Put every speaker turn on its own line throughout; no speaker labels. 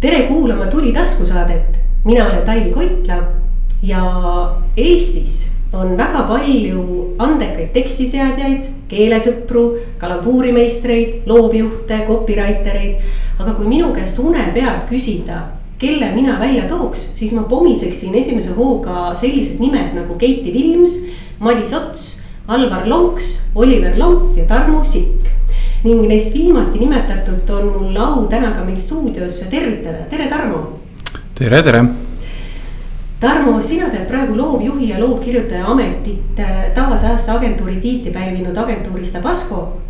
tere kuulama Tuli taskusaadet, mina olen Taivi Koitla ja Eestis on väga palju andekaid tekstiseadjaid, keelesõpru, kalambuurimeistreid, loovjuhte, copywriter eid. aga kui minu käest une pealt küsida, kelle mina välja tooks, siis ma pomiseksin esimese hooga sellised nimed nagu Keiti Vilms, Madis Ots, Alvar Lonks, Oliver Lomp ja Tarmo Sikk ning neist viimati nimetatut on mul au täna ka meil stuudios tervitada, tere Tarmo.
tere, tere.
Tarmo, sina pead praegu loovjuhi ja loovkirjutaja ametit äh, taas aasta agentuuri tiitli pälvinud agentuuris Tabasco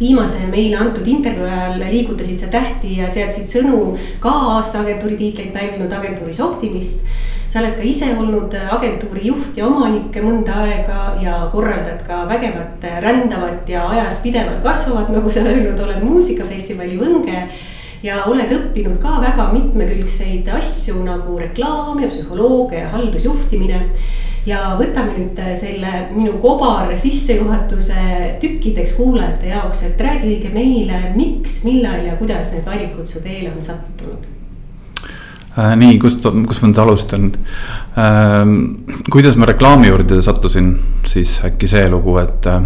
viimase meile antud intervjuu ajal liigutasid sa tähti ja seadsid sõnu ka aasta agentuuri tiitleid pälvinud agentuuris Optimist. Sa oled ka ise olnud agentuuri juht ja omanik mõnda aega ja korraldad ka vägevat rändavat ja ajas pidevalt kasvavat, nagu sa öelnud oled, muusikafestivali Võnge ja oled õppinud ka väga mitmekülgseid asju nagu reklaam ja psühholoogia ja haldusjuhtimine. ja võtame nüüd äh, selle minu kobar sissejuhatuse tükkideks kuulajate jaoks, et rääkige meile, miks, millal ja kuidas need valikud su teele on sattunud
äh,. nii, kust, kust ma nüüd alustan äh,? kuidas ma reklaami juurde sattusin, siis äkki see lugu, et äh,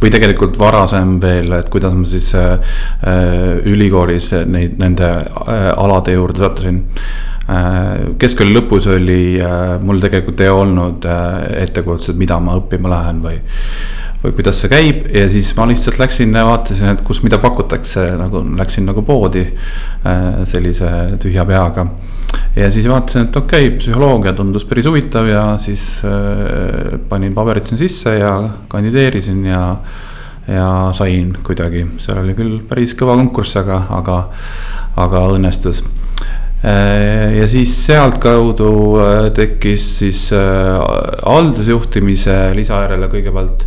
või tegelikult varasem veel, et kuidas ma siis äh, äh ülikoolis neid, nende äh, alade juurde sattusin äh,. keskkooli lõpus oli äh, mul tegelikult ei olnud äh, ettekujutust, et mida ma õppima lähen või või kuidas see käib ja siis ma lihtsalt läksin ja vaatasin, et kus mida pakutakse, nagu läksin nagu poodi äh, sellise tühja peaga. ja siis vaatasin, et okei okay,, psühholoogia tundus päris huvitav ja siis äh, panin paberid sinna sisse ja kandideerisin ja ja sain kuidagi, seal oli küll päris kõva konkurss, aga, aga, aga õnnestus. Äh, ja siis sealtkaudu tekkis siis haldusjuhtimise lisajärele kõigepealt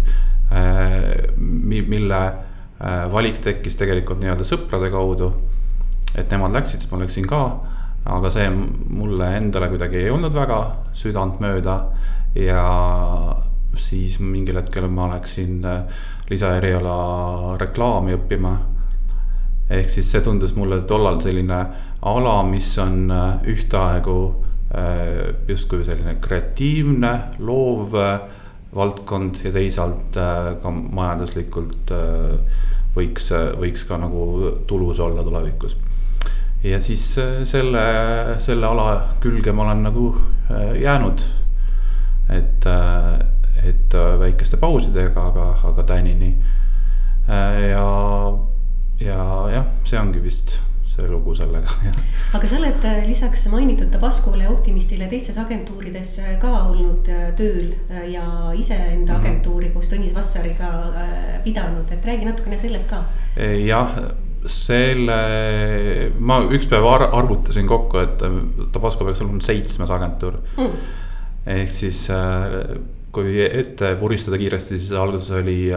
mille äh, valik tekkis tegelikult nii-öelda sõprade kaudu. et nemad läksid, siis ma läksin ka, aga see mulle endale kuidagi ei olnud väga südantmööda ja siis mingil hetkel ma läksin äh, lisaeriala reklaami õppima. ehk siis see tundus mulle tollal selline ala, mis on ühtaegu justkui selline kreatiivne, loov valdkond ja teisalt äh, ka majanduslikult äh, võiks, võiks ka nagu tulus olla tulevikus. ja siis äh, selle, selle ala külge ma olen nagu jäänud. et, et väikeste pausidega, aga, aga tänini. ja, ja jah, see ongi vist lugu sellega, jah.
aga sa oled äh, lisaks mainitud Tabascole ja Optimistile teistes agentuurides äh, ka olnud äh, tööl ja iseenda mm -hmm. agentuuri koos Tõnis Vassariga pidanud, et räägi natukene sellest ka.
jah, selle, ma üks päev ar arvutasin kokku, et Tabasco peaks olema seitsmes agentuur mm.. ehk siis kui ette vuristada kiiresti, siis alguses oli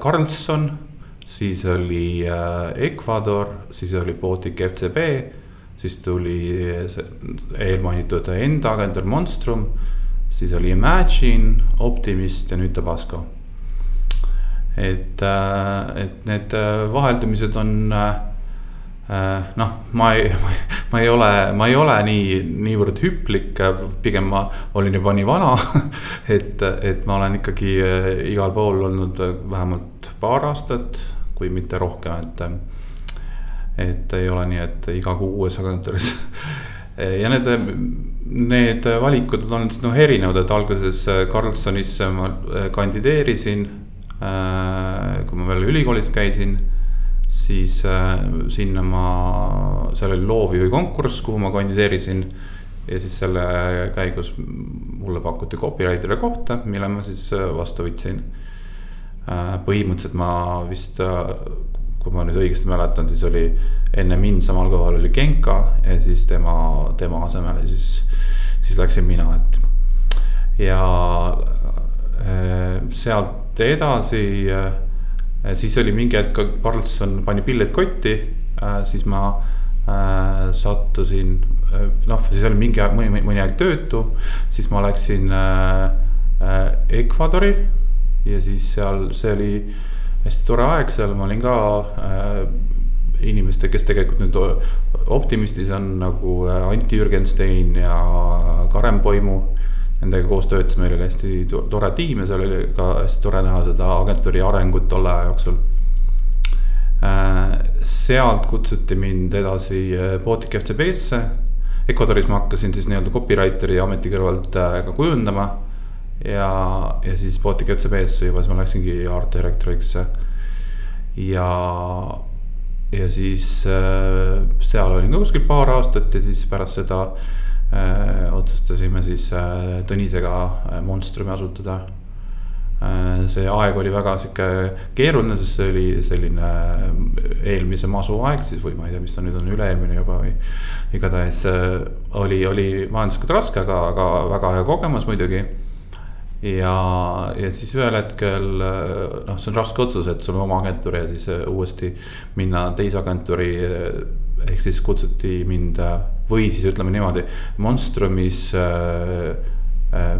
Carlson siis oli äh, Ecuador, siis oli Baltic FCB, siis tuli eelmainitud enda agentuur Monstrum, siis oli Imagine, Optimist ja nüüd Tabasco. et, äh, et need äh, vaheldumised on noh, ma ei, ma ei ole, ma ei ole nii, niivõrd hüplik, pigem ma olin juba nii vana et, et ma olen ikkagi igal pool olnud vähemalt paar aastat kui mitte rohkem, et. et ei ole nii, et iga kuu uues agentuuris ja need, need valikud on olnud noh erinevad, et alguses Carlsonisse ma kandideerisin. kui ma veel ülikoolis käisin, siis sinna ma, seal oli loovjuhi konkurss, kuhu ma kandideerisin ja siis selle käigus mulle pakuti copywriter'i kohta, mille ma siis vastu võtsin põhimõtteliselt ma vist, äh, kui ma nüüd õigesti mäletan, siis oli enne mind samal kohal oli Genka ja siis tema, tema asemele siis, siis läksin mina, et. ja äh, sealt edasi, siis oli mingi hetk, Karlsson pani pillid kotti, siis ma sattusin, noh, siis oli mingi aeg, mõni, mõni aeg töötu, siis ma läksin Ecuadori ja siis seal, see oli hästi tore aeg seal, ma olin ka äh, inimestega, kes tegelikult nüüd Optimistis on nagu Anti Jürgenstein ja Karen Poimu nendega koos töötasime, meil oli hästi tore tiim ja seal oli ka hästi tore näha seda agentuuri arengut tolle aja jooksul. Äh, sealt kutsuti mind edasi äh, Baltic FCB-sse. Ecuadoris ma hakkasin siis nii-öelda copywriter'i ameti kõrvalt äh, ka kujundama. Ja, ja siis Baltic FCB-sse juba, siis ma läksingi art director'iks. ja, ja siis seal olin ka kuskil paar aastat ja siis pärast seda äh, otsustasime siis äh, Tõnisega äh, Monstrumi asutada äh,. see aeg oli väga sihuke keeruline, sest see oli selline äh, eelmise masu aeg siis või ma ei tea, mis ta nüüd on, üle-eelmine juba või. igatahes äh, oli, oli majanduslikult raske, aga, aga väga hea kogemus muidugi ja, ja siis ühel hetkel äh, noh, see on raske otsus, et sul on oma agentuur ja siis uuesti minna teise agentuuri ehk siis kutsuti mind või siis ütleme niimoodi, Monstrumis äh, äh,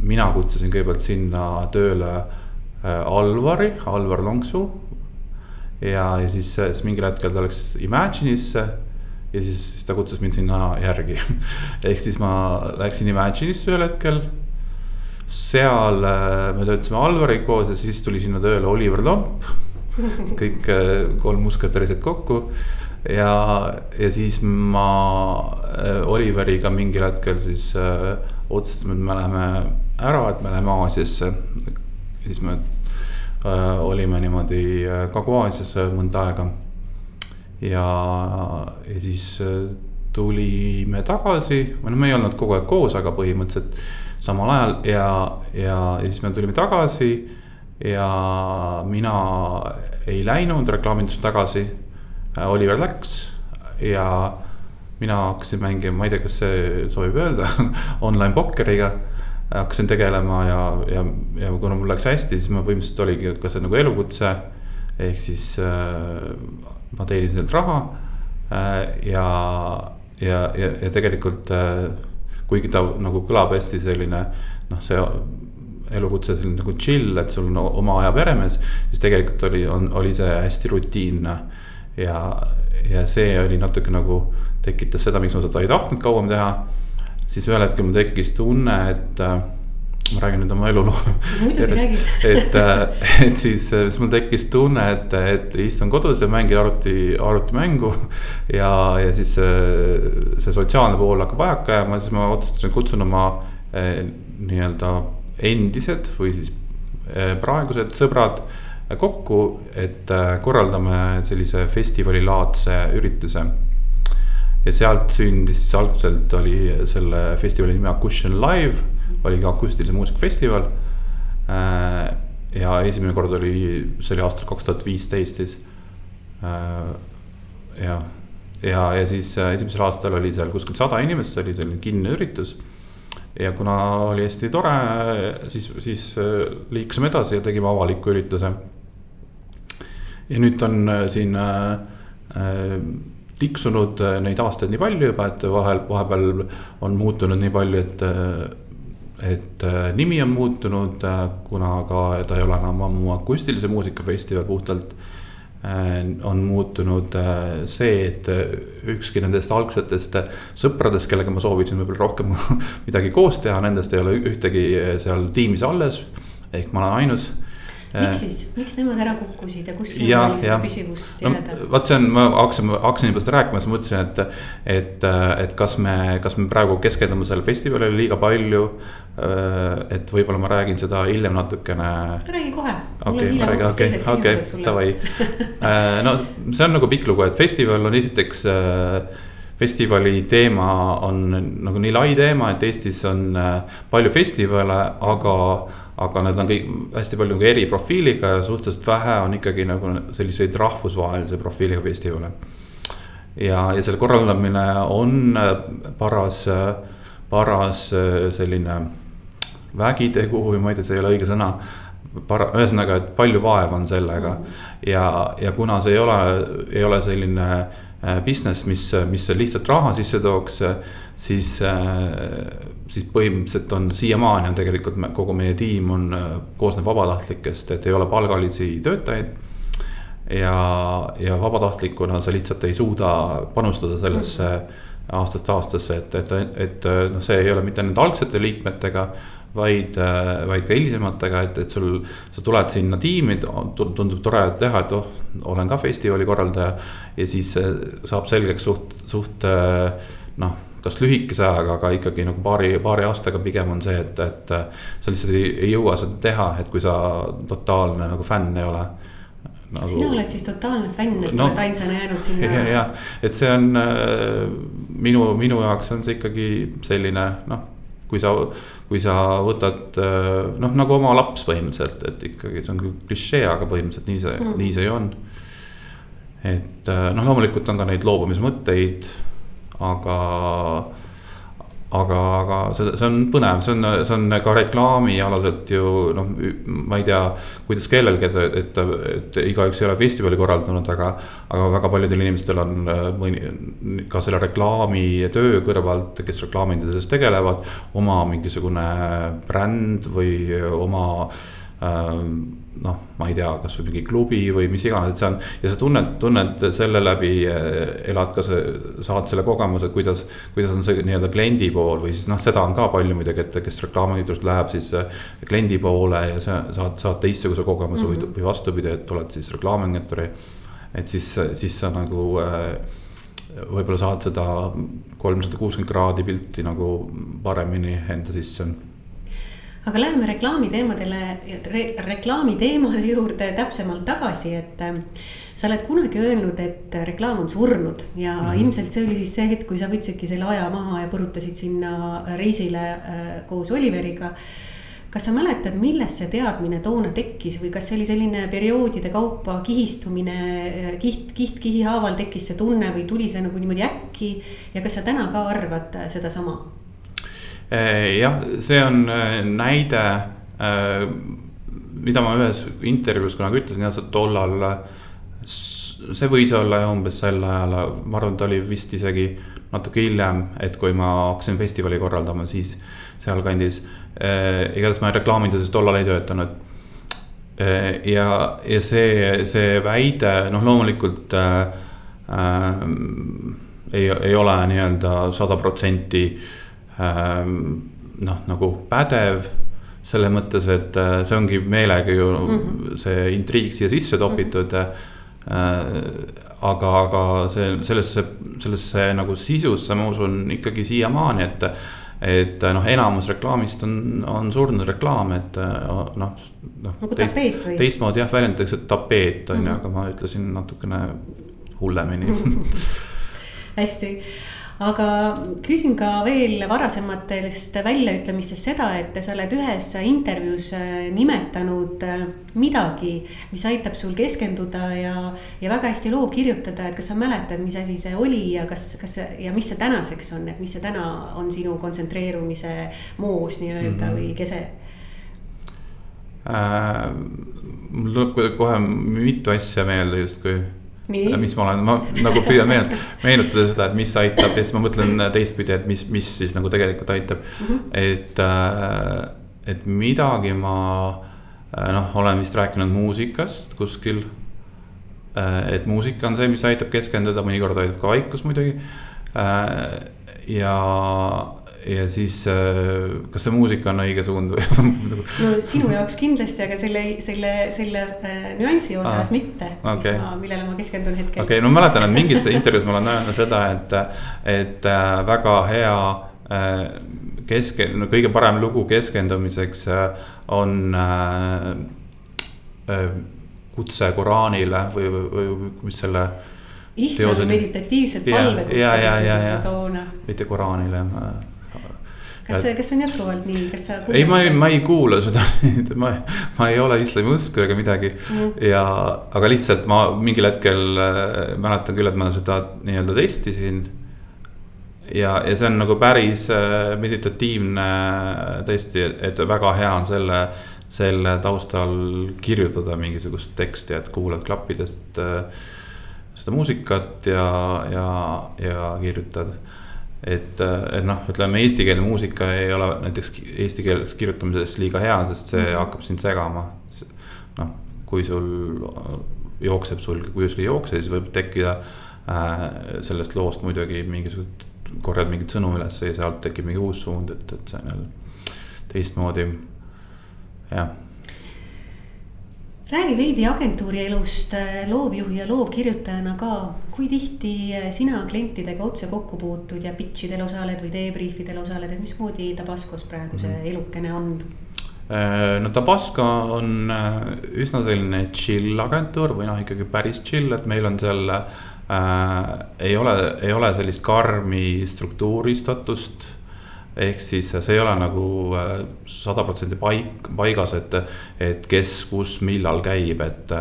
mina kutsusin kõigepealt sinna tööle äh, Alvari, Alvar Lonksu. ja, ja siis, siis mingil hetkel ta läks Imagine'isse ja siis, siis ta kutsus mind sinna järgi ehk siis ma läksin Imagine'isse ühel hetkel. Seal äh, me töötasime Alvariga koos ja siis tuli sinna tööle Oliver Lomp. kõik äh, kolm musketärisid kokku ja, ja siis ma äh, Oliveriga mingil hetkel siis äh, otsustasime, et me läheme ära, et me läheme Aasiasse. siis me äh, olime niimoodi äh, Kagu-Aasias mõnda aega. ja, ja siis äh, tulime tagasi, või noh, me ei olnud kogu aeg koos, aga põhimõtteliselt samal ajal ja, ja, ja siis me tulime tagasi. ja mina ei läinud reklaamindusse tagasi Äh, Oliver läks ja mina hakkasin mängima, ma ei tea, kas see sobib öelda online pokkeriga. hakkasin tegelema ja, ja, ja kuna mul läks hästi, siis ma põhimõtteliselt oligi ka see nagu elukutse. ehk siis äh, ma teenisin sealt raha äh, ja, ja, ja, ja tegelikult äh, kuigi ta nagu kõlab hästi selline noh, see elukutse selline nagu chill, et sul on oma aja peremees, siis tegelikult oli, on, oli see hästi rutiinne ja, ja see oli natuke nagu tekitas seda, miks ma seda ei tahtnud kauem teha. siis ühel hetkel mul tekkis tunne, et äh, ma räägin nüüd oma eluloo. et, äh, et siis, siis mul tekkis tunne, et, et istun kodus ja mängin arvuti, arvutimängu. ja, ja siis see, see sotsiaalne pool hakkab vajaka jääma, siis ma otsustasin, kutsun oma eh, nii-öelda endised või siis eh, praegused sõbrad kokku, et äh, korraldame sellise festivalilaadse ürituse. ja sealt sündis siis algselt oli selle festivali nimi Akustion Live, oligi akustilise muusika festival. Äh, ja esimene kord oli, see oli aastal kaks tuhat viisteist siis. Äh, jah, ja, ja siis esimesel aastal oli seal kuskil sada inimest, see oli selline kinni üritus ja kuna oli hästi tore, siis, siis liikusime edasi ja tegime avaliku ürituse ja nüüd on äh, siin äh, äh, tiksunud neid aastaid nii palju juba, et vahel, vahepeal on muutunud nii palju, et. Et nimi on muutunud, kuna ka ta ei ole enam ammu akustilise muusika festival puhtalt on muutunud see, et ükski nendest algsetest sõpradest, kellega ma soovisin võib-olla rohkem midagi koos teha, nendest ei ole ühtegi seal tiimis alles. ehk ma olen ainus
miks siis, miks nemad ära kukkusid ja kus ja, oli seda püsivust jäleda
no,? vot see on, ma hakkasin, hakkasin juba seda rääkima, siis mõtlesin, et, et, et kas me, kas me praegu keskendume sellele festivalile liiga palju. et võib-olla ma räägin seda hiljem natukene.
räägi kohe.
okei, ma räägin, okei, okei, davai. no see on nagu pikk lugu, et festival on esiteks festivali teema on nagu nii lai teema, et Eestis on palju festivale, aga aga need on kõik hästi palju nagu eriprofiiliga ja suhteliselt vähe on ikkagi nagu selliseid rahvusvahelise profiiliga festivale. ja, ja selle korraldamine on paras, paras selline vägitegu või ma ei tea, see ei ole õige sõna. Para-, ühesõnaga, et palju vaeva on sellega. Ja, ja kuna see ei ole, ei ole selline äh, business, mis, mis lihtsalt raha sisse tooks, siis äh, siis põhimõtteliselt on siiamaani on tegelikult me, kogu meie tiim on, äh, koosneb vabatahtlikest, et ei ole palgalisi töötajaid. ja, ja vabatahtlikuna sa lihtsalt ei suuda panustada sellesse aastast aastasse, et, et, et noh, see ei ole mitte nende algsete liikmetega vaid, vaid ka hilisematega, et, et sul, sa tuled sinna tiimi, tundub tore teha, et oh, olen ka festivali korraldaja. ja siis saab selgeks suht, suht noh, kas lühikese ajaga, aga ikkagi nagu paari, paari aastaga pigem on see, et, et sa lihtsalt ei, ei jõua seda teha, et kui sa totaalne nagu fänn ei ole
nagu.... sina oled siis totaalne fänn, et no, oled ainsana jäänud sinna.
ja, ja, et see on äh, minu, minu jaoks on see ikkagi selline noh, kui sa, kui sa võtad äh, noh, nagu oma laps põhimõtteliselt, et ikkagi see on küll klišee, aga põhimõtteliselt nii see mm., nii see ju on. et äh, noh, loomulikult on ka neid loobumismõtteid, aga aga, aga see, see on põnev, see on, see on ka reklaamialaselt ju noh, ma ei tea, kuidas kellelgi, et, et, et igaüks ei ole festivali korraldanud, aga. aga väga paljudel inimestel on mõni, ka selle reklaamitöö kõrvalt, kes reklaaminduses tegelevad, oma mingisugune bränd või oma ähm, noh, ma ei tea, kasvõi mingi klubi või mis iganes, et see on. ja sa tunned, tunned selle läbi, eh, elad ka saad selle kogemuse, kuidas, kuidas on see nii-öelda kliendi pool või siis noh, seda on ka palju muidugi, et kes reklaamiühendust läheb siis eh, kliendi poole ja sa saad, saad teistsuguse kogemuse mm -hmm. või, või vastupidi, et oled siis reklaamiagentuuri. et siis, siis sa nagu äh, võib-olla saad seda kolmsada kuuskümmend kraadi pilti nagu paremini enda sisse
aga läheme reklaamiteemadele re,, reklaamiteemade juurde täpsemalt tagasi, et äh, sa oled kunagi öelnud, et reklaam on surnud ja mm -hmm. ilmselt see oli siis see hetk, kui sa võtsidki selle aja maha ja põrutasid sinna reisile äh, koos Oliveriga kas sa mäletad, millest see teadmine toona tekkis või kas see oli selline perioodide kaupa kihistumine, äh, kiht, kiht kihi haaval tekkis see tunne või tuli see nagu niimoodi äkki? ja kas sa täna ka arvad sedasama?
Eh, jah, see on eh, näide, eh, mida ma ühes intervjuus kunagi ütlesin, jah, tollal. see võis olla jah umbes sel ajal, ma arvan, ta oli vist isegi natuke hiljem, et kui ma hakkasin festivali korraldama, siis sealkandis. igatahes ma reklaaminduses tollal ei töötanud ja, ja see, see väide, noh, loomulikult äh, äh, ei, ei ole nii-öelda sada protsenti noh, nagu pädev selles mõttes, et äh, see ongi meelega ju mm -hmm. see intriig siia sisse topitud mm. -hmm. aga, aga see sellesse, sellesse nagu sisusse ma usun ikkagi siiamaani, et. et noh, enamus reklaamist on, on surnud reklaam, et noh, noh.
nagu teist, tapeet või?
teistmoodi jah, väljendatakse tapeet on ju mm -hmm., aga ma ütlesin natukene hullemini
hästi aga küsin ka veel varasematest väljaütlemistest seda, et sa oled ühes intervjuus äh, nimetanud äh, midagi, mis aitab sul keskenduda ja, ja väga hästi loo kirjutada, et kas sa mäletad, mis asi see oli ja kas, kas ja mis see tänaseks on, et mis see täna on sinu kontsentreerumise moos nii-öelda mm -hmm. või kese
äh,? mul tuleb kohe mitu asja meelde justkui mis ma olen, ma nagu püüan meenutada, meenutada seda, et mis aitab ja siis ma mõtlen teistpidi, et mis, mis siis nagu tegelikult aitab mm. -hmm. et, äh, et midagi ma äh, noh, olen vist rääkinud muusikast kuskil. Äh, et muusika on see, mis aitab keskenduda, mõnikord aitab ka vaikus muidugi. ja ja siis äh, kas see muusika on õige suund või
no sinu jaoks kindlasti, aga selle, selle, selle äh, nüansi osas ah, mitte okay., millele ma keskendun hetkel.
okei okay,, no ma mäletan, et mingis intervjuus ma olen öelnud seda, et, et äh, väga hea keske-, no kõige parem lugu keskendumiseks on kutse Koraanile või, või, või mis selle
issand meditatiivsed palved, kus sa ütlesid seda toona.
mitte Koraanile
kas see, kas see on jätkuvalt nii, kas sa?
ei, ma ei, ma ei kuula seda ma, ma ei ole islami usku ega midagi mm. ja, aga lihtsalt ma mingil hetkel äh, mäletan küll, et ma seda nii-öelda testisin. ja, ja see on nagu päris äh, meditatiivne tõesti, et väga hea on selle, selle taustal kirjutada mingisugust teksti, et kuulad klappidest äh, seda muusikat ja, ja, ja kirjutad et, et noh, ütleme eestikeelne muusika ei ole näiteks eesti keeles kirjutamises liiga hea, sest see mm -hmm. hakkab sind segama. noh, kui sul jookseb sul, kui sul ei jookse, siis võib tekkida äh, sellest loost muidugi mingisugused, korjad mingeid sõnu üles ja sealt tekib mingi uus suund, et, et see on jälle teistmoodi, jah
räägi veidi agentuuri elust loovjuhi ja loovkirjutajana ka. kui tihti sina klientidega otse kokku puutud ja pitch idel osaled või debriefidel osaled, et mismoodi Tabascos praegu see mm -hmm. elukene on?
Äh, no Tabasco on äh, üsna selline chill agentuur või noh, ikkagi päris chill, et meil on seal äh,. ei ole, ei ole sellist karmi struktuuristatust ehk siis see ei ole nagu äh, sada protsenti paik, paigas, et, et kes, kus, millal käib, et.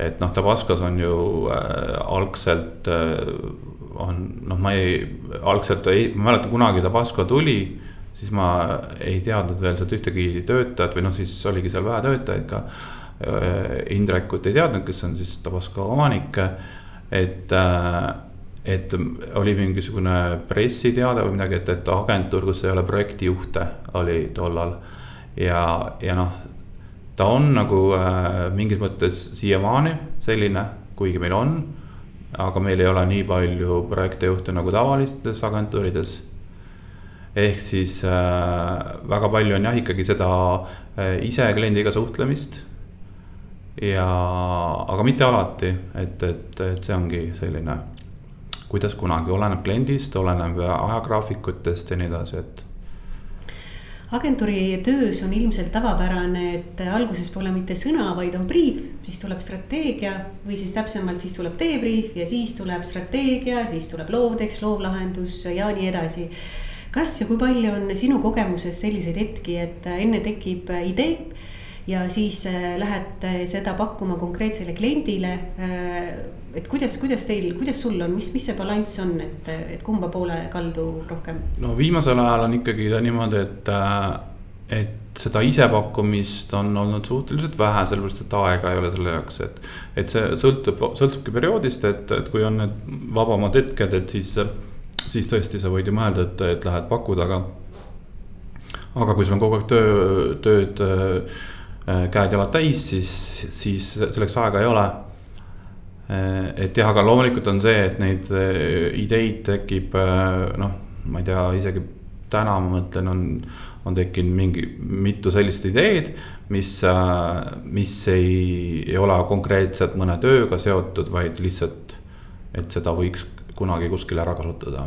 et noh, Tabascos on ju äh, algselt äh, on noh, ma ei, algselt ei, ma mäletan kunagi Tabasco tuli siis ma ei teadnud veel sealt ühtegi töötajat või noh, siis oligi seal vähe töötajaid ka. Äh, Indrekut ei teadnud, kes on siis Tabasco omanik, et äh, et oli mingisugune pressiteade või midagi, et, et agentuur, kus ei ole projektijuhte, oli tollal. ja, ja noh, ta on nagu äh, mingis mõttes siiamaani selline, kuigi meil on. aga meil ei ole nii palju projektijuhte nagu tavalistes agentuurides. ehk siis äh, väga palju on jah, ikkagi seda äh, ise kliendiga suhtlemist ja, aga mitte alati, et, et, et see ongi selline kuidas kunagi, oleneb kliendist, oleneb ajagraafikutest ja nii edasi, et
agentuuri töös on ilmselt tavapärane, et alguses pole mitte sõna, vaid on briif, siis tuleb strateegia või siis täpsemalt, siis tuleb debrief ja siis tuleb strateegia, siis tuleb loovtekst, loovlahendus ja nii edasi. kas ja kui palju on sinu kogemuses selliseid hetki, et enne tekib idee ja siis äh, lähed seda pakkuma konkreetsele kliendile. Äh, et kuidas, kuidas teil, kuidas sul on, mis, mis see balanss on, et, et kumba poole kaldu rohkem?
no viimasel ajal on ikkagi niimoodi, et, äh, et seda isepakkumist on olnud suhteliselt vähe, sellepärast et aega ei ole selle jaoks, et. et see sõltub, sõltubki perioodist, et, et kui on need vabamad hetked, et siis, siis tõesti sa võid ju mõelda, et, et lähed pakud, aga. aga kui sul on kogu aeg töö, tööd Äh, käed-jalad täis, siis, siis selleks aega ei ole. Äh, et jah, aga loomulikult on see, et neid äh, ideid tekib noh, ma ei tea, isegi täna ma mõtlen, on, on tekkinud mingi mitu sellist ideed, mis, mis ei, ei ole konkreetselt mõne tööga seotud, vaid lihtsalt, et seda võiks kunagi kuskil ära kasutada.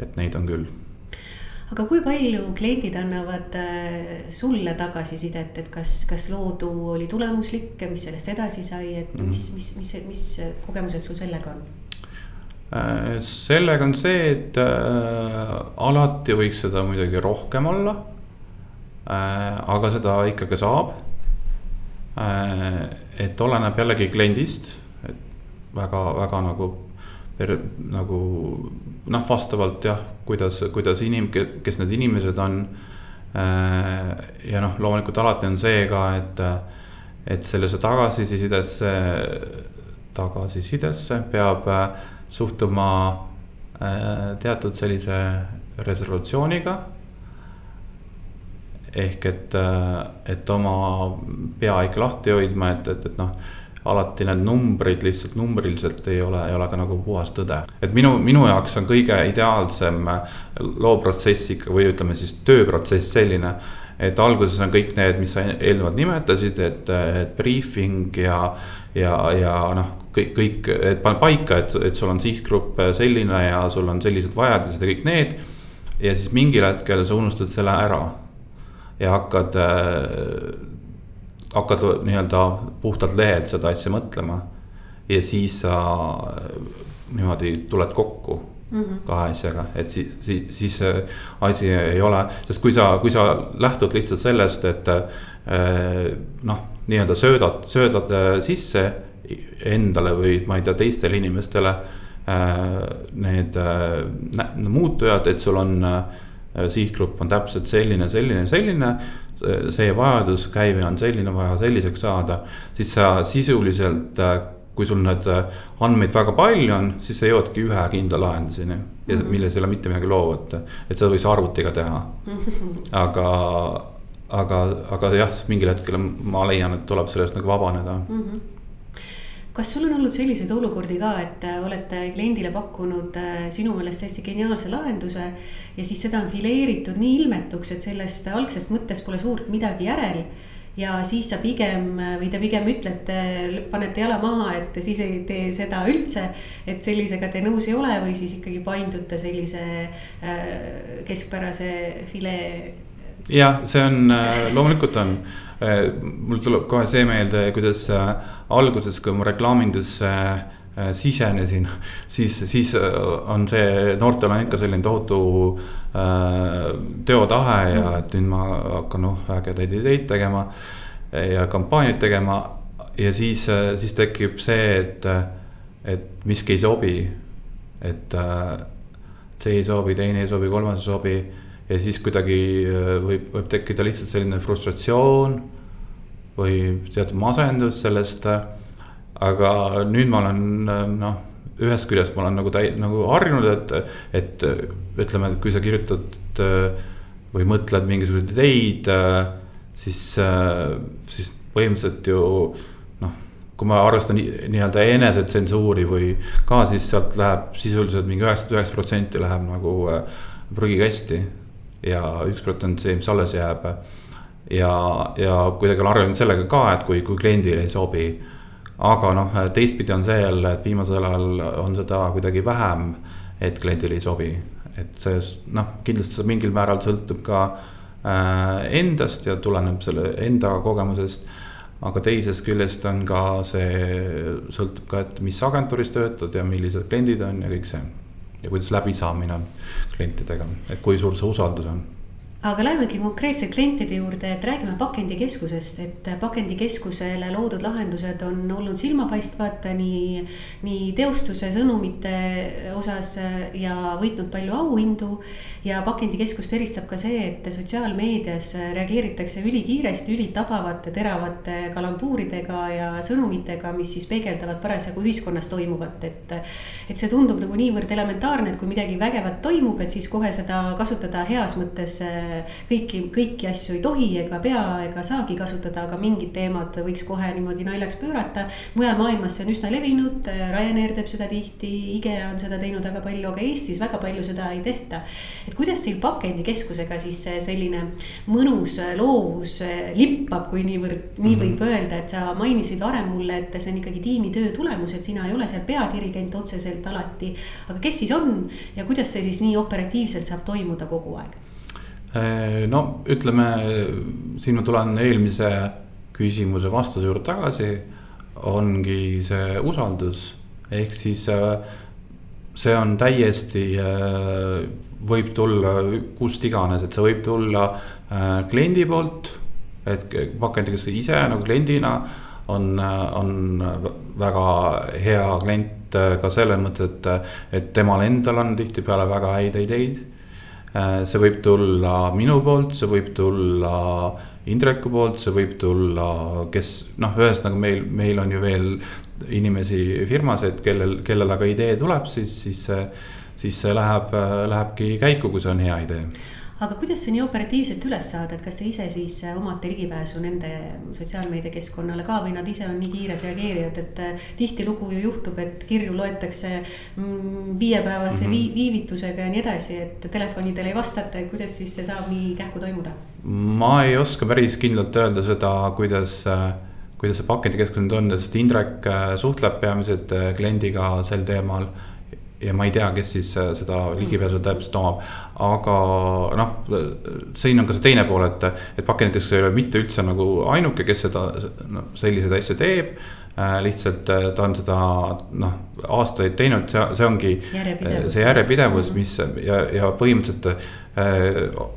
et neid on küll
aga kui palju kliendid annavad äh, sulle tagasisidet, et kas, kas loodu oli tulemuslik, mis sellest edasi sai, et mm -hmm. mis, mis, mis, mis kogemused sul sellega on?
Äh, sellega on see, et äh, alati võiks seda muidugi rohkem olla äh,. aga seda ikkagi saab äh,. et oleneb jällegi kliendist, et väga, väga nagu nagu noh, vastavalt jah, kuidas, kuidas inim-, kes need inimesed on. Äh, ja noh, loomulikult alati on see ka, et, et sellesse tagasisidesse, tagasisidesse peab äh, suhtuma äh, teatud sellise reservatsiooniga ehk et, et oma pea ikka lahti hoidma, et, et, et noh alati need numbrid lihtsalt numbriliselt ei ole, ei ole ka nagu puhas tõde. et minu, minu jaoks on kõige ideaalsem looprotsess ikka või ütleme siis tööprotsess selline. et alguses on kõik need, mis sa eelnevalt nimetasid, et, et briefing ja, ja, ja noh, kõik, kõik, et pane paika, et, et sul on sihtgrupp selline ja sul on sellised vajadused ja kõik need. ja siis mingil hetkel sa unustad selle ära ja hakkad hakkad nii-öelda puhtalt lehelt seda asja mõtlema. ja siis sa niimoodi tuled kokku mm -hmm. kahe asjaga, et siis, siis, siis asi ei ole, sest kui sa, kui sa lähtud lihtsalt sellest, et eh, noh, nii-öelda söödad, söödad eh, sisse endale või ma ei tea, teistele inimestele need muutujad, et sul on sihtgrupp on täpselt selline, selline, selline see vajadus, käive on selline, vaja selliseks saada, siis sa sisuliselt kui sul need andmeid väga palju on, siis sa jõuadki ühe kindla lahenduseni ja mm -hmm. milles ei ole mitte midagi loovat, et seda võiks arvutiga teha. aga, aga, aga jah, mingil hetkel ma leian, et tuleb sellest nagu vabaneda mm. -hmm
kas sul on olnud selliseid olukordi ka, et äh, olete kliendile pakkunud äh, sinu meelest täiesti geniaalse lahenduse ja siis seda on fileeritud nii ilmetuks, et sellest algsest mõttest pole suurt midagi järel ja siis sa pigem või te pigem ütlete, panete jala maha, et siis ei tee seda üldse. et sellisega te nõus ei ole või siis ikkagi paindute sellise äh, keskpärase filee.
jah, see on loomulikult on Äh, mul tuleb kohe see meelde, kuidas äh, alguses, kui ma reklaamindusse äh, sisenesin, siis, siis on see, noortel on ikka selline tohutu äh, teotahe ja mm. et nüüd ma hakkan noh, ägedaid ideid tegema ja kampaaniaid tegema. ja siis, siis tekib see, et, et miski ei sobi. et äh, see ei sobi, teine ei sobi, kolmas ei sobi ja siis kuidagi äh, võib, võib tekkida lihtsalt selline frustratsioon või teatud masendus sellest. aga nüüd ma olen äh, noh, ühest küljest ma olen nagu täi-, nagu harjunud, et, et ütleme, et kui sa kirjutad äh, või mõtled mingisuguseid ideid, siis, siis põhimõtteliselt ju noh kui ma arvestan nii-öelda enesetsensuuri või ka, siis sealt läheb sisuliselt mingi üheksakümmend üheksa protsenti läheb nagu prügikasti ja üks protsent see, mis alles jääb. ja, ja kuidagi olen harjunud sellega ka, et kui, kui kliendile ei sobi. aga noh, teistpidi on see jälle, et viimasel ajal on seda kuidagi vähem, et kliendile ei sobi. et see noh, kindlasti see mingil määral sõltub ka äh, endast ja tuleneb selle enda kogemusest aga teisest küljest on ka see, sõltub ka, et mis agentuuris töötad ja millised kliendid on ja kõik see ja kuidas läbisaamine on klientidega, et kui suur see usaldus on
aga lähemegi konkreetselt klientide juurde, et räägime pakendikeskusest, et pakendikeskusele loodud lahendused on olnud silmapaistvad nii, nii teostuse, sõnumite osas ja võitnud palju auhindu. ja pakendikeskust eristab ka see, et sotsiaalmeedias reageeritakse ülikiiresti, ülitabavate, teravate kalambuuridega ja sõnumitega, mis siis peegeldavad parasjagu ühiskonnas toimuvat, et. et see tundub nagu niivõrd elementaarne, et kui midagi vägevat toimub, et siis kohe seda kasutada heas mõttes kõiki, kõiki asju ei tohi ega pea ega saagi kasutada, aga mingid teemad võiks kohe niimoodi naljaks pöörata. mujal maailmas see on üsna levinud, Ryanair teeb seda tihti, IKEA on seda teinud väga palju, aga Eestis väga palju seda ei tehta. et kuidas teil pakendikeskusega siis selline mõnus loovus lippab, kui niivõrd, nii võib -hmm. öelda, et sa mainisid varem mulle, et see on ikkagi tiimitöö tulemus, et sina ei ole seal peadirigent otseselt alati. aga kes siis on ja kuidas see siis nii operatiivselt saab toimuda kogu aeg?
Äh, no ütleme, siin ma tulen eelmise küsimuse vastuse juurde tagasi. ongi see usaldus, ehk siis äh, see on täiesti, äh, võib tulla kust iganes, et see võib tulla kliendi poolt. et pakendikeskus ise nagu kliendina on, on väga hea klient ka selles mõttes, et, et temal endal on tihtipeale väga häid ideid Äh, see võib tulla minu poolt, see võib tulla Indreku poolt, see võib tulla, kes noh, ühesõnaga meil, meil on ju veel inimesi firmas, et kellel, kellel aga idee tuleb, siis, siis see, siis see läheb, lähebki käiku, kui see on hea idee
aga kuidas see nii operatiivselt üles saada, et kas te ise siis äh, omate ligipääsu nende sotsiaalmeediakeskkonnale ka või nad ise on nii kiired reageerijad, et äh, tihtilugu ju juhtub, et kirju loetakse mm, viiepäevase mm -hmm. viivitusega ja nii edasi, et telefonidele ei vastata, et kuidas siis see saab nii kähku toimuda?
ma ei oska päris kindlalt öelda seda, kuidas äh, kuidas see pakendikeskus nüüd on, sest Indrek suhtleb peamiselt kliendiga sel teemal ja ma ei tea, kes siis äh, seda ligipääsu täpselt omab. aga noh, siin on ka see teine pool, et, et pakendikeskus ei ole mitte üldse nagu ainuke, kes seda no, selliseid asju teeb äh,. lihtsalt äh, ta on seda noh, aastaid teinud, see, see ongi järjepidevus. see järjepidevus, mis ja, ja põhimõtteliselt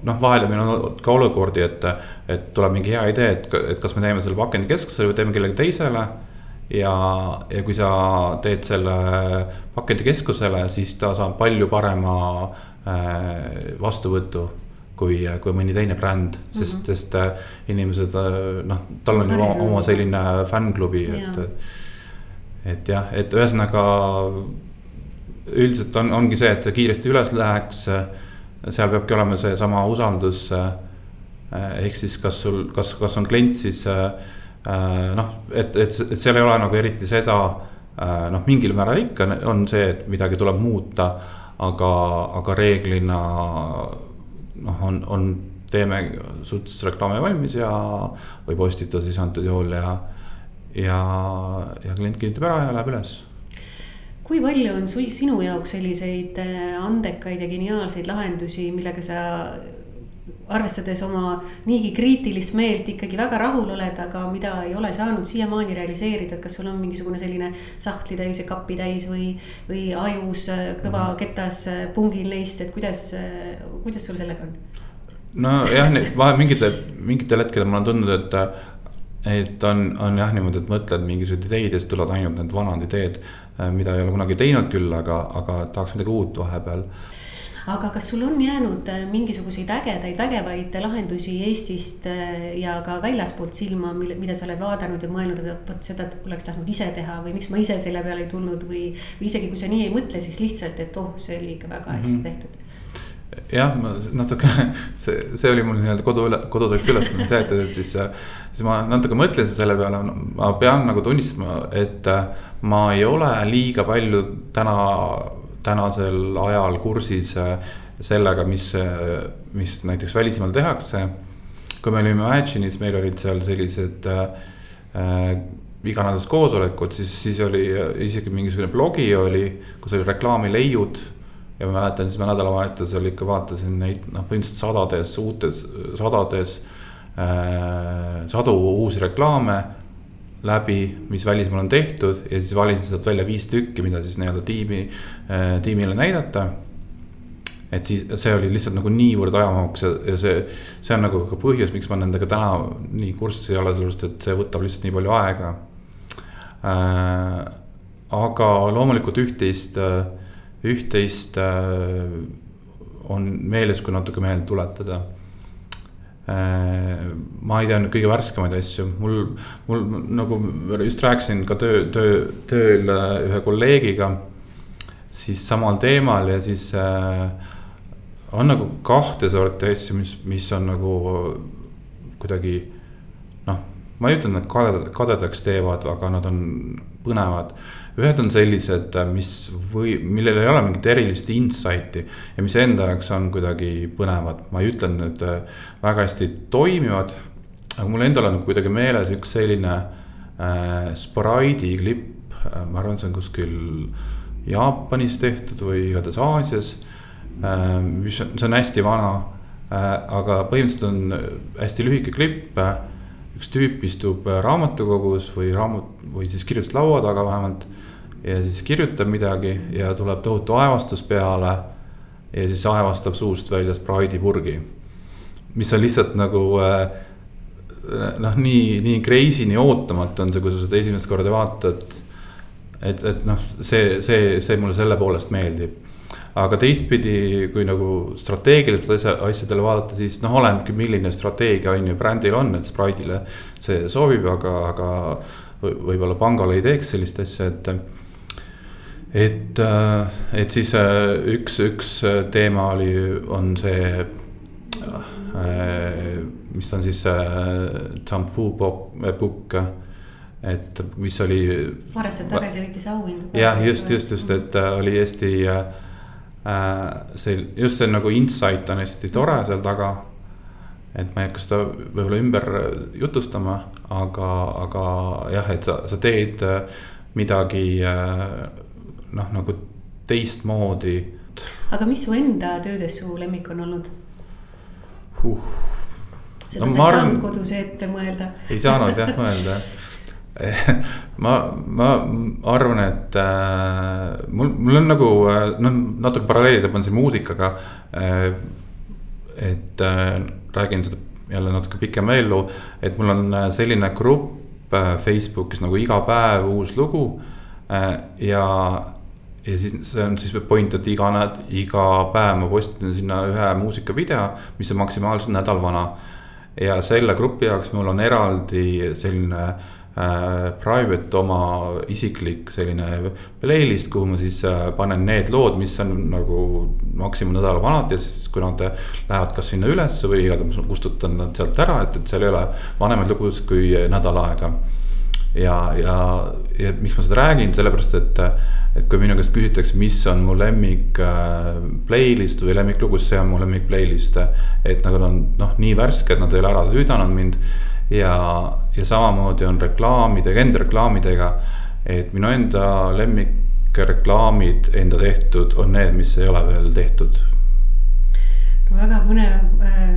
noh, vahel meil on olnud ka olukordi, et, et tuleb mingi hea idee, et, et kas me teeme selle pakendikeskusele või teeme kellelegi teisele ja, ja kui sa teed selle pakendikeskusele, siis ta saab palju parema äh, vastuvõtu kui, kui mõni teine bränd, sest mm, -hmm. sest äh, inimesed äh, noh, tal on ju oma, selline fännklubi, et. et jah, et ühesõnaga üldiselt on, ongi see, et see kiiresti üles läheks. seal peabki olema seesama usaldus. ehk siis, kas sul, kas, kas on klient siis noh, et, et, et seal ei ole nagu eriti seda noh, mingil määral ikka on see, et midagi tuleb muuta, aga, aga reeglina noh, on, on, teeme suhteliselt reklaami valmis ja, või postitus siis antud juhul ja, ja, ja klient kinnitab ära ja läheb üles.
Kui palju on sinu jaoks selliseid äh, andekaid ja geniaalseid lahendusi, millega sa arvestades oma niigi kriitilist meelt ikkagi väga rahul oled, aga mida ei ole saanud siiamaani realiseerida, et kas sul on mingisugune selline sahtlitäis ja kapitäis või, või ajus äh, kõva mhm. ketas äh, pungil neist, et kuidas, kuidas sul sellega on?
nojah, vahel mingitel, mingitel hetkedel ma olen tundnud, et et on, on jah niimoodi, et mõtled mingisuguseid ideid ja siis tulevad ainult need vanad ideed Äh, mida ei ole kunagi teinud küll, aga, aga tahaks midagi uut vahepeal
aga kas sul on jäänud äh, mingisuguseid ägedaid, vägevaid lahendusi Eestist äh, ja ka väljaspoolt silma, mille, mida sa oled vaadanud ja mõelnud, et vot seda oleks tahtnud ise teha või miks ma ise selle peale ei tulnud või. või isegi kui sa nii ei mõtle, siis lihtsalt, et oh, see oli ikka väga hästi mm -hmm. tehtud
jah, ma natuke, see, see oli mul nii-öelda kodu, koduseks ülesanne see, et, et siis, siis ma natuke mõtlesin selle peale, ma pean nagu tunnistama, et ma ei ole liiga palju täna, tänasel ajal kursis sellega, mis, mis näiteks välismaal tehakse. kui me olime Imagine'is, meil olid seal sellised äh, iganädalased koosolekud, siis, siis oli isegi mingisugune blogi oli, kus oli reklaamileiud ja ma mäletan, siis ma nädalavahetusel ikka vaatasin neid noh, põhimõtteliselt sadades, uutes, sadades äh,. sadu uusi reklaame läbi, mis välismaal on tehtud ja siis valisin sealt välja viis tükki, mida siis nii-öelda tiimi äh,, tiimile näidata. et siis see oli lihtsalt nagu niivõrd ajamahukas ja, ja see, see on nagu ka põhjus, miks ma nendega täna nii kursis ei ole, sellepärast et see võtab lihtsalt nii palju aega äh,. aga loomulikult üht-teist äh, üht-teist äh, on meeles, kui natuke meelde tuletada. Äh, ma ei tea kõige värskemaid asju, mul, mul nagu just rääkisin ka töö, töö, tööl äh, ühe kolleegiga. siis samal teemal ja siis äh, on nagu kahte sorti asju, mis, mis on nagu kuidagi noh, ma ei ütle, et nad kadedaks teevad, aga nad on põnevad ühed on sellised, mis või, millel ei ole mingit erilist insight'i ja mis enda jaoks on kuidagi põnevad, ma ei ütle, et need äh, väga hästi toimivad. aga mul endal on kuidagi meeles üks selline äh, Sprite'i klipp äh,, ma arvan, see on kuskil Jaapanis tehtud või igatahes Aasias äh,. mis on, see on hästi vana äh,, aga põhimõtteliselt on hästi lühike klipp äh, üks tüüp istub äh, raamatukogus või raamat või siis kirjutuslaua taga vähemalt. ja siis kirjutab midagi ja tuleb tohutu aevastus peale. ja siis aevastab suust välja Sprite'i purgi. mis on lihtsalt nagu äh, noh, nii, nii crazy, nii ootamatu on see, kui sa seda esimest korda vaatad. et, et noh, see, see, see mulle selle poolest meeldib aga teistpidi, kui nagu strateegiliselt asja, asjadele vaadata, siis noh, olenebki, milline strateegia on ju brändil on, et Sprite'ile see sobib, aga, aga võib-olla pangale ei teeks sellist asja, et. et, äh, et siis äh, üks, üks teema oli, on see äh, mis on siis Shampoo Book, et mis oli.
aastat tagasi võitis auhindu.
jah, just, just, just, et oli Eesti äh, Äh, see just see nagu insight on hästi tore seal taga. et ma ei hakka seda võib-olla ümber jutustama, aga, aga jah, et sa, sa teed äh, midagi äh, noh, nagu teistmoodi.
aga mis su enda töödes su lemmik on olnud
huh.?
seda no, sa ei arvan, saanud kodus ette mõelda.
ei saanud jah mõelda ma, ma arvan, et äh, mul, mul on nagu noh, natuke paralleeli tõmban siin muusikaga äh,. et äh, räägin seda jälle natuke pikema ellu, et mul on äh, selline grupp äh, Facebookis nagu iga päev uus lugu äh, ja ja siis see on siis point, et iga iga päev ma postitan sinna ühe muusikavideo, mis on maksimaalselt nädal vana. ja selle grupi jaoks mul on eraldi selline äh, private oma isiklik selline playlist, kuhu ma siis äh, panen need lood, mis on nagu maksimum nädala vanad ja siis, kui nad lähevad kas sinna ülesse või igatahes kustutan nad sealt ära, et, et seal ei ole vanemaid lugusid kui nädal aega. ja, ja, ja miks ma seda räägin, sellepärast et, et kui minu käest küsitakse, mis on mu lemmik äh, playlist või lemmiklugu, siis see on mu lemmik playlist. et nad on noh, nii värsked, nad ei ole ära tüüdanud mind ja, ja samamoodi on reklaamidega, enda reklaamidega. et minu enda lemmikreklaamid enda tehtud on need, mis ei ole veel tehtud.
no väga põnev, äh,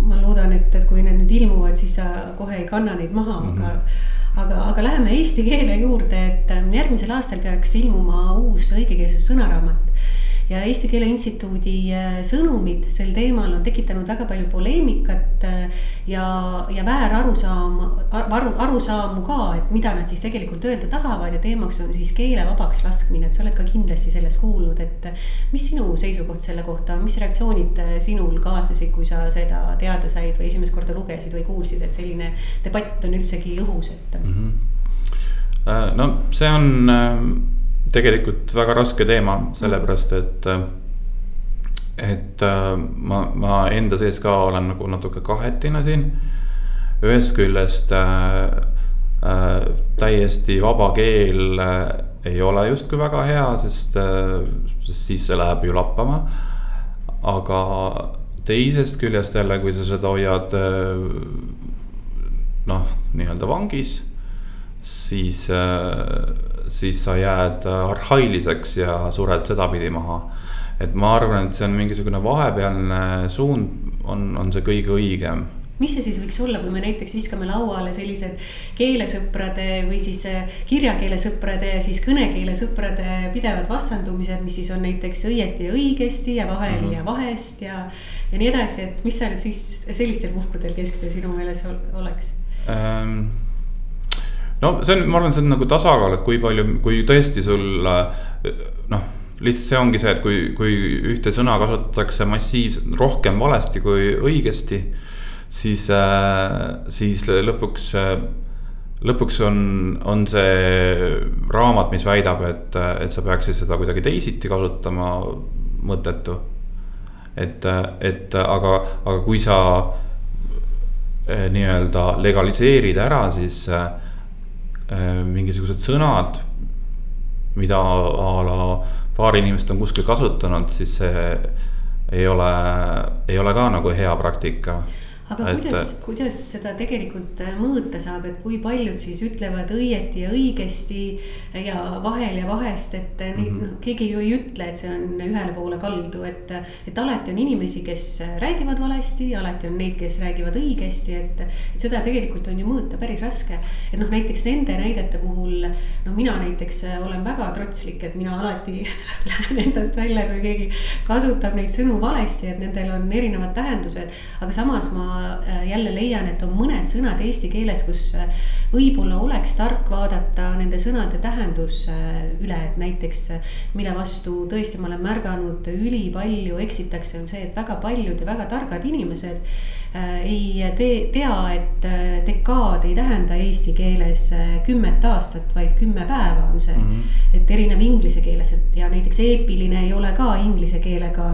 ma loodan, et, et kui need nüüd ilmuvad, siis sa kohe ei kanna neid maha mm, -hmm. aga aga, aga läheme eesti keele juurde, et äh, järgmisel aastal peaks ilmuma uus õigekeelsus sõnaraamat ja Eesti Keele Instituudi äh, sõnumid sel teemal on tekitanud väga palju poleemikat äh, ja, ja väärarusaama, aru, arusaamu ka, et mida nad siis tegelikult öelda tahavad ja teemaks on siis keele vabaks laskmine, et sa oled ka kindlasti sellest kuulnud, et mis sinu seisukoht selle kohta on, mis reaktsioonid äh, sinul kaasnesid, kui sa seda teada said või esimest korda lugesid või kuulsid, et selline debatt on üldsegi õhus, et mm?
-hmm. no see on tegelikult väga raske teema, sellepärast et, et äh, ma, ma enda sees ka olen nagu natuke kahetine siin. ühest küljest äh, äh, täiesti vaba keel äh, ei ole justkui väga hea, sest äh,, sest siis see läheb ju lappama. aga teisest küljest jälle, kui sa seda hoiad äh, noh, nii-öelda vangis, siis äh, siis sa jääd arhailiseks ja sured sedapidi maha. et ma arvan, et see on mingisugune vahepealne suund, on, on see kõige õigem
mis see siis võiks olla, kui me näiteks viskame lauale sellised keelesõprade või siis äh, kirjakeelesõprade ja siis kõnekeelesõprade pidevad vastandumised, mis siis on näiteks õieti ja õigesti ja vahel mm -hmm. ja vahest ja. ja nii edasi, et mis seal siis sellistel puhkudel kesktee sinu meelest oleks ähm,?
No see on, ma arvan, see on nagu tasakaal, et kui palju, kui tõesti sul noh, lihtsalt see ongi see, et kui, kui ühte sõna kasutatakse massiivselt rohkem valesti kui õigesti. siis, siis lõpuks, lõpuks on, on see raamat, mis väidab, et, et sa peaksid seda kuidagi teisiti kasutama, mõttetu. et, et aga, aga kui sa eh, nii-öelda legaliseerid ära, siis Äh, mingisugused sõnad, mida a la paar inimest on kuskil kasutanud, siis see ei ole, ei ole ka nagu hea praktika
aga et... kuidas, kuidas seda tegelikult äh, mõõta saab, et kui paljud siis ütlevad õieti ja õigesti ja vahel ja vahest, et mm -hmm. noh, keegi ju ei ütle, et see on ühele poole kaldu, et. et alati on inimesi, kes räägivad valesti, alati on neid, kes räägivad õigesti, et, et seda tegelikult on ju mõõta päris raske. et noh, näiteks nende näidete puhul, no mina näiteks olen väga trotslik, et mina alati lähen endast välja, kui keegi kasutab neid sõnu valesti, et nendel on erinevad tähendused, aga samas ma Äh, jälle leian, et on mõned sõnad eesti keeles, kus äh, võib-olla oleks tark vaadata nende sõnade tähendus äh, üle, et näiteks mille vastu tõesti ma olen märganud ülipalju eksitakse, on see, et väga paljud ja väga targad inimesed ei tee, tea, et dekaad ei tähenda eesti keeles kümmet aastat, vaid kümme päeva on see mm. -hmm. et erinev inglise keeles, et ja näiteks eepiline ei ole ka inglise keelega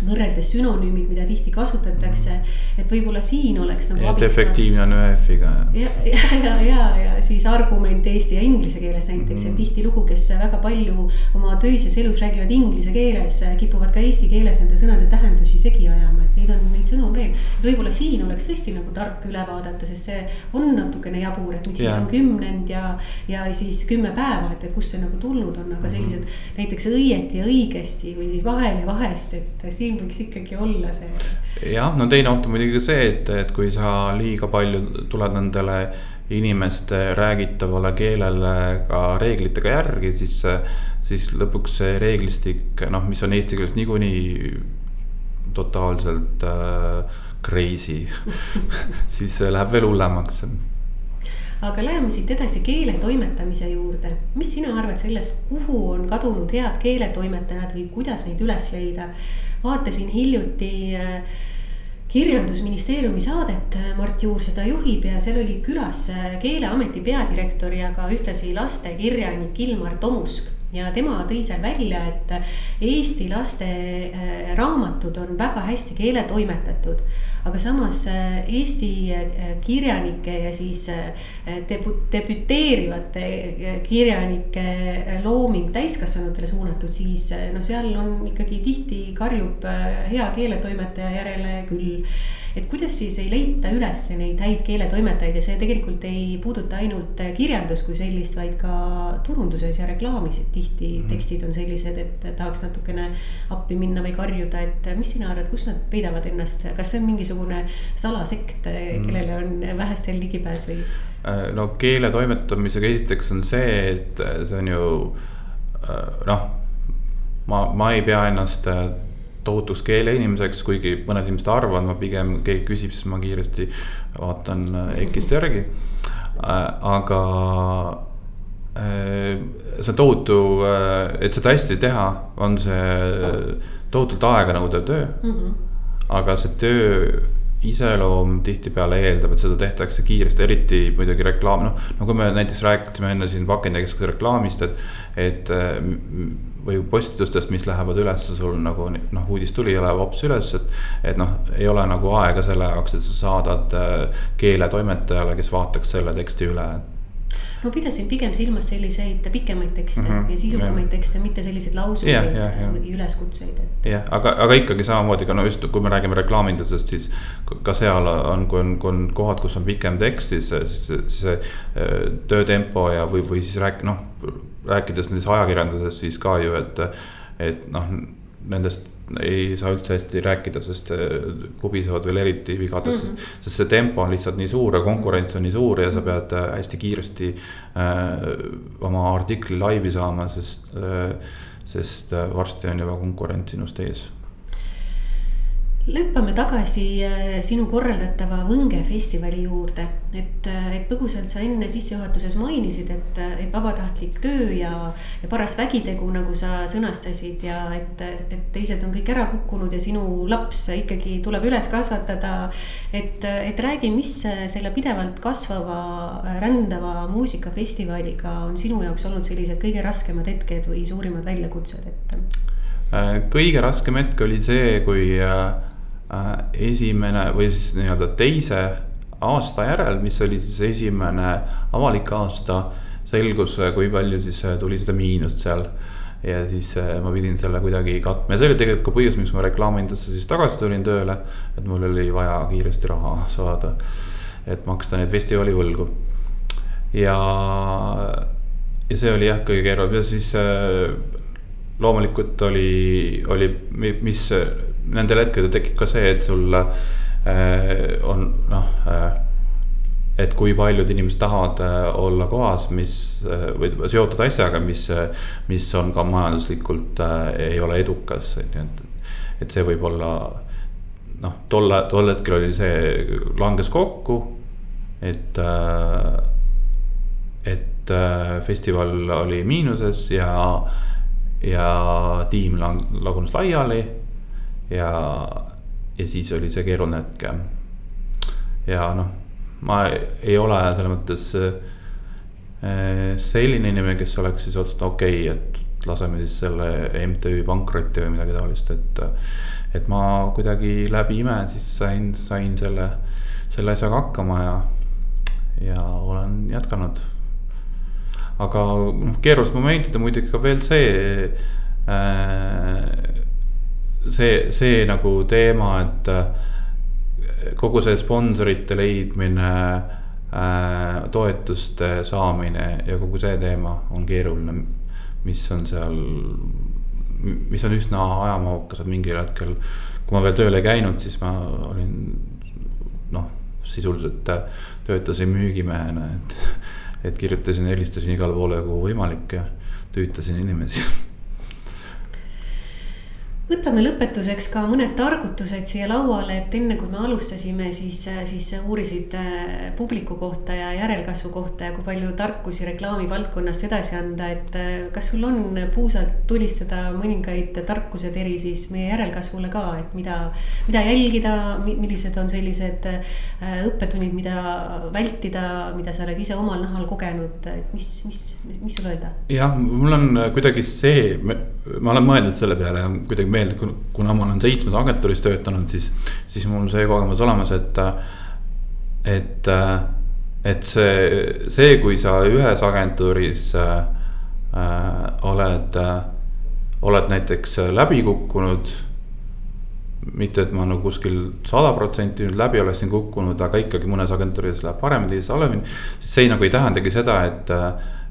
võrreldes sünonüümid, mida tihti kasutatakse, et võib-olla siin oleks nagu.
et efektiivne on ühe F-iga.
ja, ja, ja, ja, ja siis argument eesti ja inglise keeles näiteks mm, -hmm. et tihtilugu, kes väga palju oma töises elus räägivad inglise keeles, kipuvad ka eesti keeles nende sõnade tähendusi segi ajama, et neid on, neid sõnu on veel. võib-olla siin oleks tõesti nagu tark üle vaadata, sest see on natukene jabur, et miks yeah. siis on kümnend ja, ja siis kümme päeva, et, et kust see nagu tulnud on, aga sellised mm -hmm. näiteks õieti ja õigesti või siis vahel ja vahest, et siin võiks ikkagi olla see.
jah, no teine oht on muidugi see, et, et kui sa liiga palju tuled nendele inimeste räägitavale keelele ka reeglitega järgi, siis, siis lõpuks see reeglistik, noh, mis on eesti keeles niikuinii totaalselt äh, crazy siis läheb veel hullemaks
aga läheme siit edasi keele toimetamise juurde. mis sina arvad sellest, kuhu on kadunud head keeletoimetajad või kuidas neid üles leida? vaatasin hiljuti äh, kirjandusministeeriumi saadet, Mart Juur seda juhib ja seal oli külas Keeleameti peadirektor ja ka ühtlasi lastekirjanik Ilmar Tomusk ja tema tõi seal välja, et Eesti laste äh, raamatud on väga hästi keeletoimetatud. aga samas äh, Eesti äh, kirjanike ja siis debu-, debüteerivate kirjanike looming täiskasvanutele suunatud, siis no seal on ikkagi tihti karjub hea keeletoimetaja järele küll et kuidas siis ei leita üles neid häid keeletoimetajaid ja see tegelikult ei puuduta ainult kirjandust kui sellist, vaid ka turunduses ja reklaamis, et tihti mm -hmm. tekstid on sellised, et tahaks natukene appi minna või karjuda, et mis sina arvad, kus nad peidavad ennast, kas see on mingisugune salasekt, mhm. kellele on vähestel ligipääs või?
Äh, no keele toimetamisega esiteks on see, et see on ju äh, noh, ma, ma ei pea ennast äh, tohutuks keeleinimeseks, kuigi mõned inimesed arvavad, ma pigem keegi küsib, siis ma kiiresti vaatan EKI-st järgi. Äh, aga äh, see tohutu, äh, et seda hästi teha, on see tohutult aeganõudev töö mm. -hmm. aga see töö iseloom tihtipeale eeldab, et seda tehtakse kiiresti, eriti muidugi reklaam, noh. no kui me näiteks rääkisime enne siin Pakendikeskuse reklaamist, et, et või postitustest, mis lähevad üles sul nagu noh, uudis tuli ja läheb hops üles, et. et noh, ei ole nagu aega selle jaoks, et sa saadad äh, keeletoimetajale, kes vaataks selle teksti üle
ma pidasin pigem silmas selliseid pikemaid tekste mm -hmm. ja sisukamaid tekste, mitte selliseid lausungeid yeah, yeah, yeah. või üleskutseid,
et. jah, aga, aga ikkagi samamoodi ka no just, kui me räägime reklaamindusest, siis ka seal on, kui on, kui on kohad, kus on pikem tekst, siis, siis, siis see äh, töötempo ja, või, või siis rääk-, noh rääkides näiteks ajakirjandusest, siis ka ju, et, et noh, nendest ei saa üldse hästi rääkida, sest kubisevad veel eriti vigadest mm, -hmm. sest see tempo on lihtsalt nii suur ja konkurents on nii suur ja sa pead äh, hästi kiiresti äh, oma artikli laivi saama, sest äh,, sest varsti on juba konkurent sinust ees
lüppame tagasi äh, sinu korraldatava Võnge festivali juurde, et, äh, et põgusalt sa enne sissejuhatuses mainisid, et, äh, et vabatahtlik töö ja, ja paras vägitegu, nagu sa sõnastasid ja et, et teised on kõik ära kukkunud ja sinu laps ikkagi tuleb üles kasvatada. et, et räägi, mis selle pidevalt kasvava, rändava muusikafestivaliga on sinu jaoks olnud sellised kõige raskemad hetked või suurimad väljakutsed, et?
kõige raskem hetk oli see, kui Äh, esimene või siis nii-öelda teise aasta järel, mis oli siis esimene avalik aasta, selgus, kui palju siis äh, tuli seda miinust seal. ja siis äh, ma pidin selle kuidagi katma ja see oli tegelikult ka põhjus, miks ma reklaamindusse siis tagasi tulin tööle. et mul oli vaja kiiresti raha saada, et maksta neid festivali võlgu. ja, ja see oli jah, kõige keerulisem ja siis loomulikult oli, oli, mis nendel hetkedel tekib ka see, et sul äh, on noh äh, et kui paljud inimesed tahavad äh, olla kohas, mis äh, või seotud asjaga, mis, mis on ka majanduslikult äh, ei ole edukas, on ju, et. et see võib olla noh, tol, tol hetkel oli see, langes kokku, et äh,. et äh, festival oli miinuses ja, ja tiim lagunes laiali ja, ja siis oli see keeruline hetk jah. ja noh, ma ei ole selles mõttes äh, selline inimene, kes oleks siis otsustanud, okei okay,, et laseme siis selle MTÜ pankrotti või midagi taolist, et. et ma kuidagi läbi ime siis sain, sain selle, selle asjaga hakkama ja, ja olen jätkanud. aga noh, keerulised momendid on muidugi ka veel see äh, see, see nagu teema, et äh, kogu see sponsorite leidmine äh,, toetuste saamine ja kogu see teema on keeruline. mis on seal, mis on üsna ajamahukas, et mingil hetkel, kui ma veel tööl ei käinud, siis ma olin noh, sisuliselt äh, töötasin müügimehena, et, et kirjutasin, helistasin igale poole, kuhu võimalik ja tüütasin inimesi
võtame lõpetuseks ka mõned targutused siia lauale, et enne kui me alustasime, siis, siis uurisid äh, publiku kohta ja järelkasvu kohta ja kui palju tarkusi reklaami valdkonnas edasi anda, et äh, kas sul on puusalt tulistada mõningaid tarkused eri siis meie järelkasvule ka, et mida, mida jälgida, millised on sellised äh, õppetunnid, mida vältida, mida sa oled ise omal nahal kogenud, et mis, mis, mis sul öelda?
jah, mul on kuidagi see, ma olen mõelnud selle peale kuidagi meeldib meelde, kuna ma olen seitsmes agentuuris töötanud, siis, siis mul see kogemus olemas, et, et, et see, see, kui sa ühes agentuuris äh, oled, oled näiteks läbi kukkunud mitte, et ma nagu kuskil sada protsenti nüüd läbi oleksin kukkunud, aga ikkagi mõnes agentuuris läheb paremini, teises halvemini. siis see nagu ei tähendagi seda, et,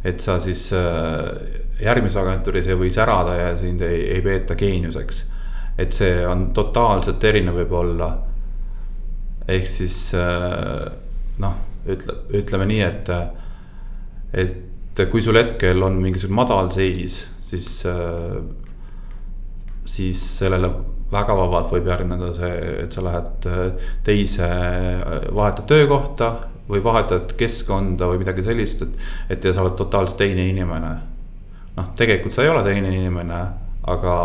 et sa siis järgmises agentuuris ei või särada ja sind ei, ei peeta geeniuseks. et see on totaalselt erinev võib-olla. ehk siis äh, noh, ütle, ütleme nii, et, et kui sul hetkel on mingisugune madalseis, siis, äh, siis sellele väga vabalt võib järgneda see, et sa lähed äh, teise, vahetad töökohta või vahetad keskkonda või midagi sellist, et, et ja sa oled totaalselt teine inimene noh, tegelikult sa ei ole teine inimene, aga,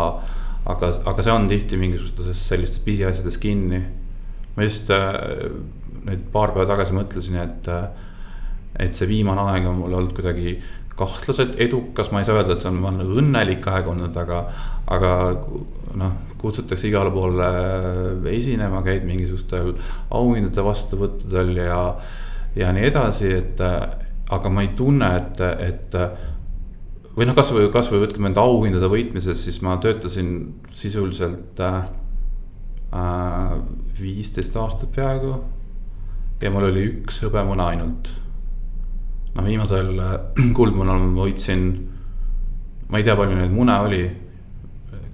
aga, aga see on tihti mingisugustes sellistes pisiasjades kinni. ma just äh, nüüd paar päeva tagasi mõtlesin, et, et see viimane aeg on mul olnud kuidagi kahtlaselt edukas, ma ei saa öelda, et see on, on õnnelik aeg olnud, aga, aga noh, kutsutakse igale poole esinema, käid mingisugustel auhindade vastuvõttudel ja, ja nii edasi, et aga ma ei tunne, et, et või noh, kasvõi, kasvõi ütleme enda auhindade võitmises, siis ma töötasin sisuliselt viisteist äh, aastat peaaegu. ja mul oli üks hõbemuna ainult. noh, viimasel äh, kuldmunal ma võitsin, ma ei tea, palju neid mune oli.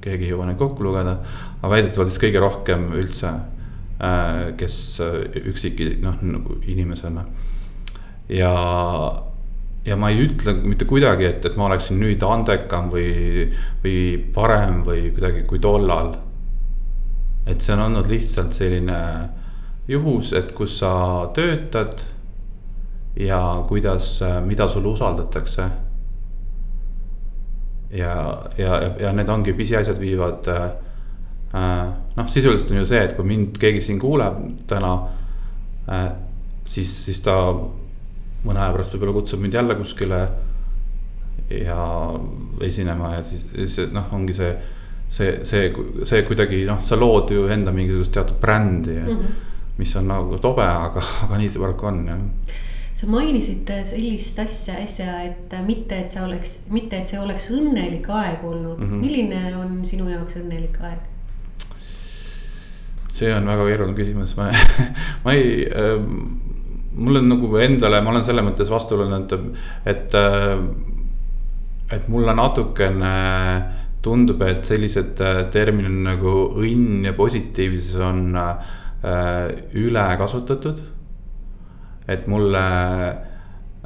keegi ei jõua neid kokku lugeda, aga väidetavalt siis kõige rohkem üldse äh,, kes äh, üksik noh nagu inimesena ja ja ma ei ütle mitte kuidagi, et, et ma oleksin nüüd andekam või, või parem või kuidagi kui tollal. et see on olnud lihtsalt selline juhus, et kus sa töötad ja kuidas, mida sulle usaldatakse. ja, ja, ja need ongi pisiasjad viivad äh,. noh, sisuliselt on ju see, et kui mind keegi siin kuuleb täna äh,, siis, siis ta mõne aja pärast võib-olla kutsub mind jälle kuskile ja esinema ja siis, siis noh, ongi see, see, see, see kuidagi noh, sa lood ju enda mingisugust teatud brändi mm, -hmm. mis on nagu tobe, aga, aga nii see paraku on jah
sa mainisid sellist asja äsja, et mitte, et see oleks, mitte, et see oleks õnnelik aeg olnud mm. -hmm. milline on sinu jaoks õnnelik aeg?
see on väga keeruline küsimus, ma ma ei ähm,, mul on nagu endale, ma olen selles mõttes vastuoluline, et, et, et mulle natukene tundub, et sellised terminid nagu õnn ja positiivsus on äh, ülekasutatud. et mulle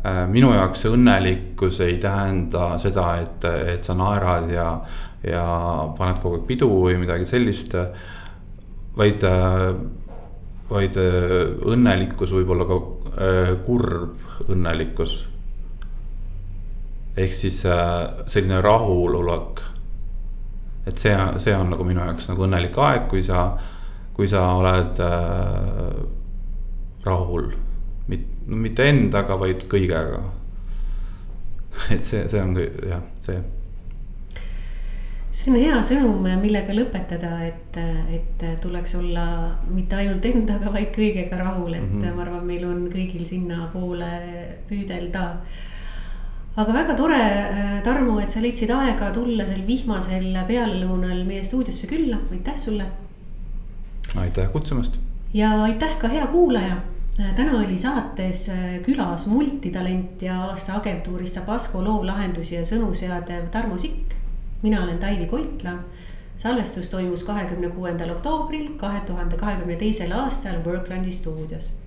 äh,, minu jaoks õnnelikkus ei tähenda seda, et, et sa naerad ja, ja paned kogu aeg pidu või midagi sellist. vaid äh, vaid äh, õnnelikkus võib olla ka äh, kurb õnnelikkus. ehk siis äh, selline rahulolek. et see, see on nagu minu jaoks nagu õnnelik aeg, kui sa, kui sa oled äh, rahul. mitte endaga, vaid kõigega. et see, see on jah, see
see on hea sõnum, millega lõpetada, et, et tuleks olla mitte ainult endaga, vaid kõigega rahul, et mm -hmm. ma arvan, meil on kõigil sinnapoole püüdelda. aga väga tore, Tarmo, et sa leidsid aega tulla sel vihmasel pealelõunal meie stuudiosse külla, aitäh sulle.
aitäh kutsumast.
ja aitäh ka hea kuulaja täna oli saates külas multitalent ja aasta agentuurist Tabasco loovlahendusi ja sõnu seadev Tarmo Sikk mina olen Taivi Koitla. salvestus toimus kahekümne kuuendal oktoobril kahe tuhande kahekümne teisel aastal Worklandi stuudios